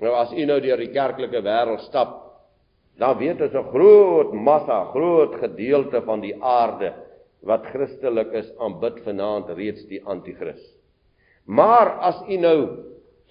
Nou as u nou deur die kerklike wêreld stap, dan weet ons 'n groot massa, groot gedeelte van die aarde wat Christelik is, aanbid vanaand reeds die anti-kris. Maar as u nou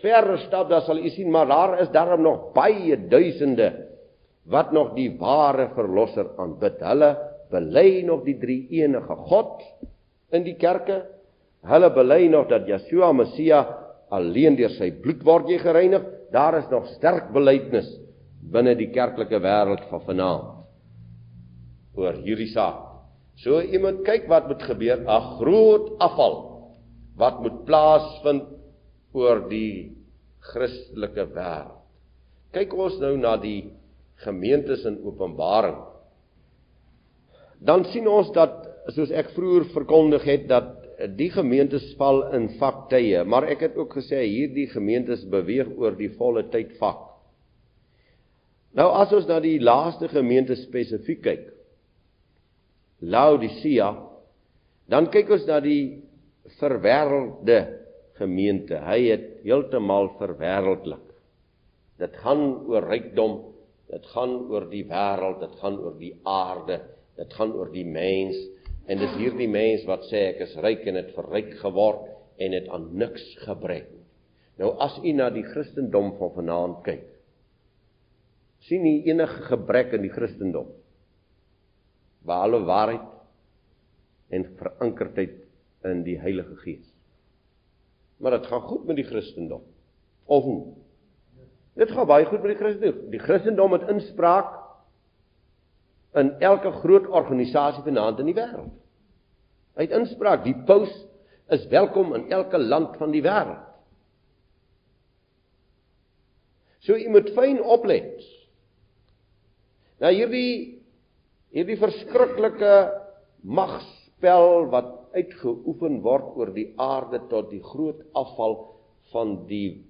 verder stap, dan sal u sien maar daar is daarom nog baie duisende wat nog die ware verlosser aanbid. Hulle bely nog die drie enige God in die kerke. Hulle bely nog dat Yeshua Messia alleen deur sy bloed word jy gereinig. Daar is nog sterk belydenis binne die kerklike wêreld van vanaand oor hierdie saak. So iemand kyk wat moet gebeur, 'n groot afval wat moet plaasvind oor die Christelike wêreld. Kyk ons nou na die gemeentes in Openbaring. Dan sien ons dat soos ek vroeër verkondig het dat die gemeentes val in vaktye, maar ek het ook gesê hierdie gemeentes beweeg oor die volle tyd vak. Nou as ons na die laaste gemeente spesifiek kyk, Laodicea, dan kyk ons na die verwêrelde gemeente. Hy het heeltemal verwêreldelik. Dit gaan oor rykdom, dit gaan oor die wêreld, dit gaan oor die aarde, dit gaan oor die mens en dis hierdie mens wat sê ek is ryk en het verryk geword en het aan niks gebrek. Nou as u na die Christendom van vanaand kyk, sien u enige gebrek in die Christendom? Behalwe waarheid en verankerdheid in die Heilige Gees. Maar dit gaan goed met die Christendom. Of nie? Dit gaan baie goed met die Christendom. Die Christendom het inspraak in elke groot organisasie vanaand in die wêreld. Hy het inspraak. Die paus is welkom in elke land van die wêreld. So jy moet fyn oplet. Nou hierdie hierdie verskriklike magspel wat uitgeoefen word oor die aarde tot die groot afval van die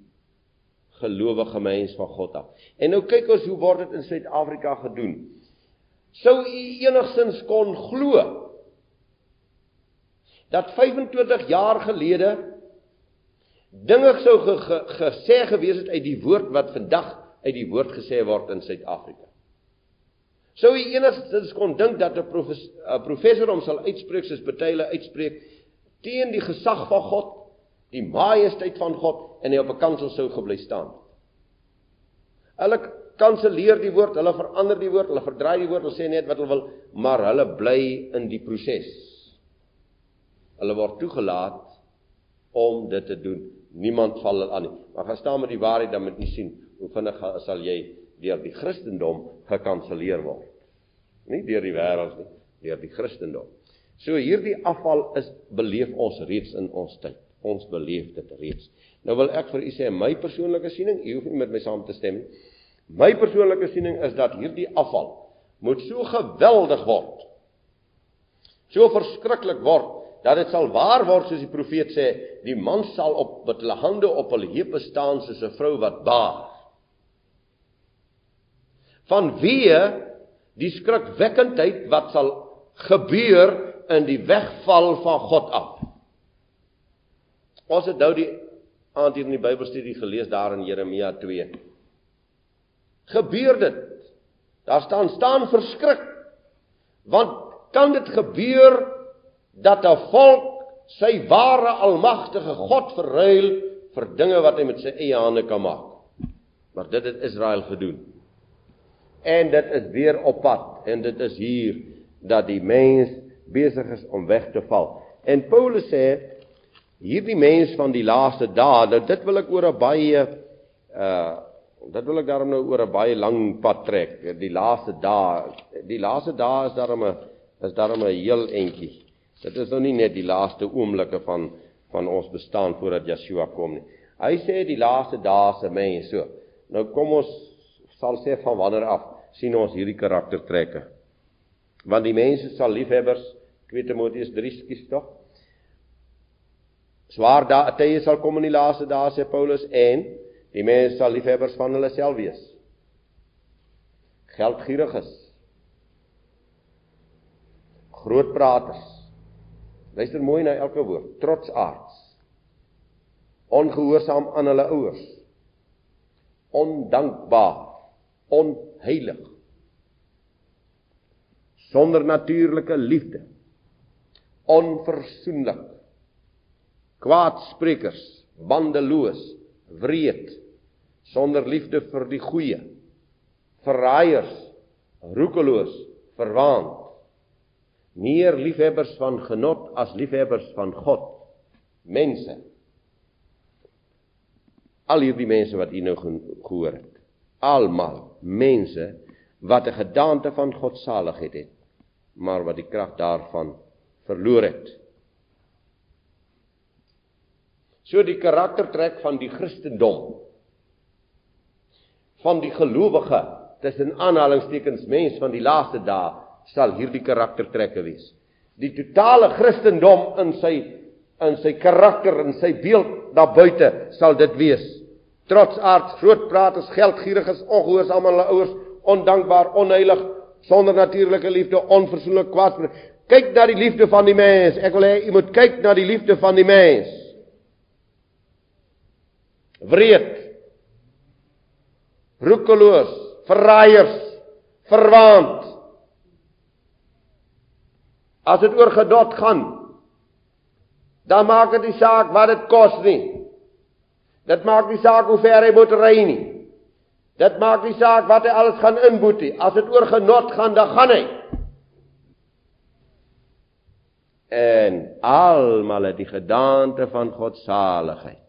gelowige mens van God af. En nou kyk ons hoe word dit in Suid-Afrika gedoen. Sou u enigstens kon glo dat 25 jaar gelede dinge sou ge, ge, gesê gewees het uit die woord wat vandag uit die woord gesê word in Suid-Afrika. Sou u enigstens kon dink dat 'n profes, professor hom sal uitspreek soos betyle uitspreek teen die gesag van God, die majesteit van God en hy op 'n kansel sou gebly staan. Hulle kanselleer die woord, hulle verander die woord, hulle verdraai die woord, hulle sê net wat hulle wil, maar hulle bly in die proses. Hulle word toegelaat om dit te doen. Niemand val hulle aan nie. Maar gaan staan met die waarheid dan moet jy sien hoe vinnig sal jy deur die Christendom gekanselleer word. Nie deur die wêreld nie, deur die Christendom. So hierdie afval is beleef ons reeds in ons tyd. Ons beleef dit reeds. Nou wil ek vir u sê my persoonlike siening, u hoef nie met my saam te stem nie. My persoonlike siening is dat hierdie afval moet so geweldig word. So verskriklik word dat dit sal waar word soos die profeet sê, die man sal op met hulle hande op hulle heupe staan soos 'n vrou wat baar. Vanweë die skrikwekkendheid wat sal gebeur in die wegval van God af. Ons het nou die aand hier in die Bybelstudie gelees daar in Jeremia 2. Gebeur dit? Daar staan staan verskrik. Want kan dit gebeur dat 'n volk sy ware almagtige God verruil vir dinge wat hy met sy eie hande kan maak? Maar dit het Israel gedoen. En dit is weer op pad en dit is hier dat die mens besig is om weg te val. En Paulus sê hierdie mens van die laaste dae, nou dit wil ek oor 'n baie uh dit wil ek daarom nou oor 'n baie lang pad trek. Die laaste dae, die laaste dae is daarom 'n is daarom 'n heel entjie. Dit is nou nie net die laaste oomblikke van van ons bestaan voordat Yeshua kom nie. Hy sê die laaste dae se mens so. Nou kom ons sal sê van wanneer af sien ons hierdie karaktertrekke. Want die mense sal liefhebbers, 2 Timoteus 3 skies tog Swaar dae tye sal kom in die laaste dae sê Paulus en die mense sal liefhebbers van hulle self wees. Geldgieriges. Grootpraters. Luister mooi na elke woord. Trotsaards. Ongehoorsaam aan hulle ouers. ondankbaar, onheilig. Sonder natuurlike liefde, onversoenlik, kwaadsprekers, bandeloos, wreed, sonder liefde vir die goeie, verraaiers, roekeloos, verwaand. Meer liefhebbers van genot as liefhebbers van God. Mense. Al hierdie mense wat u nou gehoor het. Almal mense wat 'n gedaante van godsaligheid het, maar wat die krag daarvan verloor het. So die karaktertrek van die Christendom van die gelowige tussen aanhalingstekens mens van die laaste dae sal hierdie karaktertrekke wees. Die totale Christendom in sy in sy karakter en sy beeld daar buite sal dit wees. Trotsaards, grootpraters, geldgieriges, ongehoorsaam aan hulle ouers, ondankbaar, onheilig, sonder natuurlike liefde, onversoenlik, kwaad. Kyk na die liefde van die mens. Ek wil hê jy moet kyk na die liefde van die mens. Wreed. Roekeloos, verraaiers, verwaand. As dit oor gedot gaan, dan maak dit nie saak wat dit kos nie. Dit maak nie saak hoe ver hy moet ry nie. Dit maak nie saak wat hy alles gaan inboet nie. As dit oor genot gaan, dan gaan hy. En almal het die gedaante van God saligheid.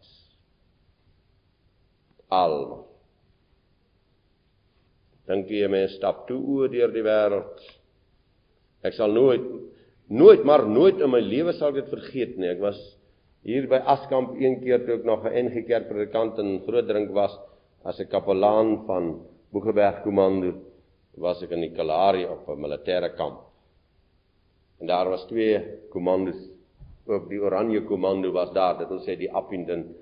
Almal. Dink jy mense stap toe oor deur die wêreld? Ek sal nooit nooit maar nooit in my lewe sal ek dit vergeet nie. Ek was hier by Askamp een keer toe ek nog 'n NG Kerk predikant in Grootdrink was as 'n kapelaan van Boegeberg Kommando was ek in die Kalahari op 'n militêre kamp. En daar was twee kommandos, ook die Oranje Kommando was daar, dit wil sê die Appington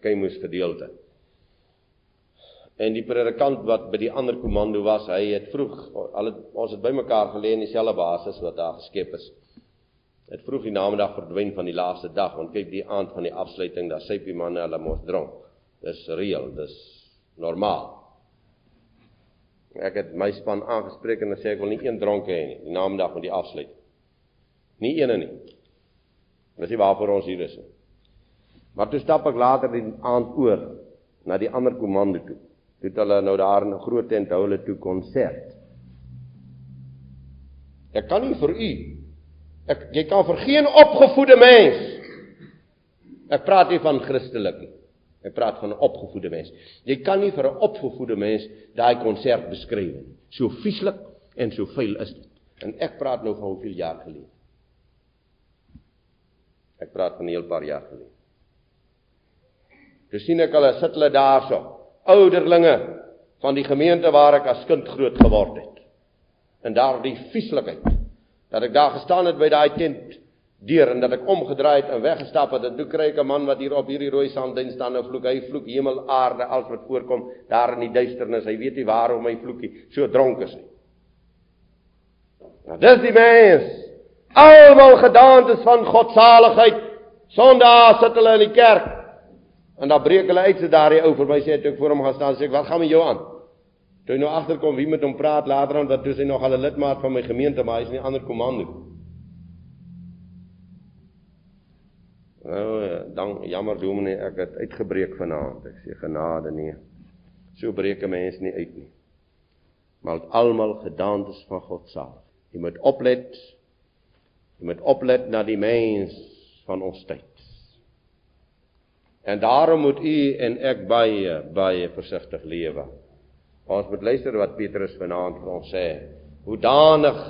Keimus gedeelte. En die predikant wat by die ander kommando was, hy het vroeg, al het, ons het bymekaar gelê in dieselfde basis wat daar geskep is. Het vroeg die namiddag verdwyn van die laaste dag want kyk die aand van die afsluiting daar syp die manne hulle mos dronk. Dis reël dis normaal. Ek het my span aangespreek en gesê ek wil nie een dronk hê nie die namiddag van die afsluiting. Nie eene nie. Dis nie waarvoor ons hier is nie. Maar toe stap ek later die aand oor na die ander komando toe het hulle nou daar in 'n groot tent hou hulle toe konsert ek kan nie vir u Ek jy kan vir geen opgevoede mens. Ek praat nie van Christelik nie. Ek praat van 'n opgevoede mens. Jy kan nie vir 'n opgevoede mens daai konsert beskryf nie. So vieslik en so vuil is dit. En ek praat nou van hoeveel jaar gelede. Ek praat van 'n heel paar jaar gelede. Dis sien ek hulle sit hulle daarso, ouderlinge van die gemeente waar ek as kind groot geword het. En daardie vieslikheid dat ek daar gestaan het by daai tent deur en dat ek omgedraai het en weggestap het. En toe kry ek 'n man wat hier op hierdie rooi sandduin staan en vloek. Hy vloek hemel aarde alles wat voorkom daar in die duisternis. Hy weet nie waarom hy vloekie so dronk is nie nou dis die mens. Almal gedaantes van godsaligheid. Sondaar sit hulle in die kerk en dan breek hulle uit so daardie ou vir my sê toe ek voor hom gaan staan sê ek wat gaan met jou aan Toe hy nou agterkom wie met hom praat later aan dat toe hy nog al 'n lidmaat van my gemeente maar hy is nie ander komando. Nou dan jammer dominee ek het uitgebreek vanaand. Ek sê genade nee. So breek 'n mens nie uit nie. Maar almal gedaantes van God self. Jy moet oplet. Jy moet oplet na die mens van ons tyd. En daarom moet u en ek baie baie versigtig lewe. Ons moet luister wat Petrus vanaand vir ons sê. Hoe danig,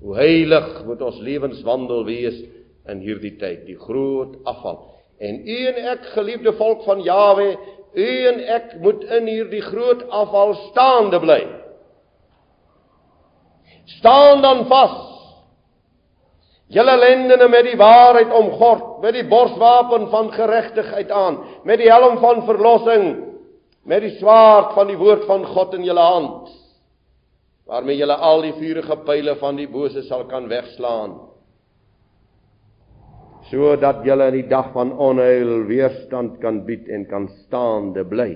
hoe heilig moet ons lewenswandel wees in hierdie tyd, die groot afval. En u en ek, geliefde volk van Jawe, u en ek moet in hierdie groot afval staande bly. Staan dan vas. Julle lendene met die waarheid omgord, met die borswapen van geregtigheid aan, met die helm van verlossing met die swaard van die woord van God in julle hand waarmee julle al die vuurige pile van die bose sal kan wegslaan sodat julle in die dag van onheil weerstand kan bied en kan staande bly.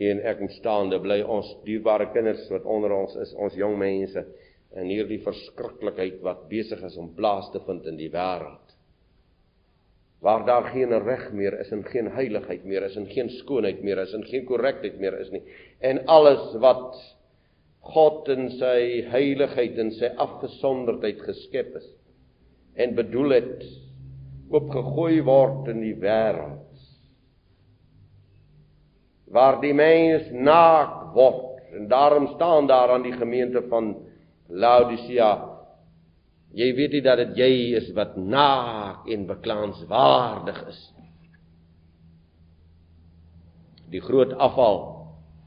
En ek moet staande bly ons dierbare kinders wat onder ons is, ons jong mense in hierdie verskriklikheid wat besig is om plaas te vind in die wêreld. Waar daar geen reg meer is en geen heiligheid meer is en geen skoonheid meer is en geen korrektheid meer is nie. En alles wat God in sy heiligheid en sy afgesonderdheid geskep is en bedoel het oopgegooi word in die wêreld waar die mens naak word en daarom staan daar aan die gemeente van Laodicea jy weet nie dat dit jy is wat naak en beklaanswaardig is. Die groot afval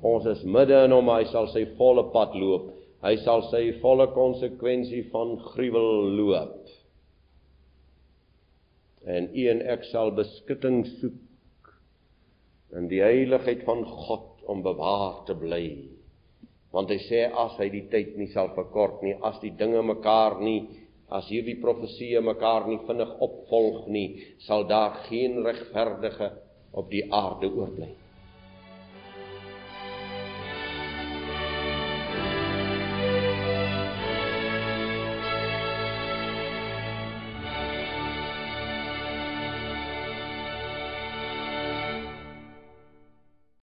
ons is midde in hom hy sal sy volle pad loop. Hy sal sy volle konsekwensie van gruwel loop. En u en ek sal beskutting soek in die heiligheid van God om bewaar te bly. Want hy sê as hy die tyd nie sal verkort nie, as die dinge mekaar nie, as hierdie profeseë mekaar nie vinnig opvolg nie, sal daar geen regverdige op die aarde oorbly.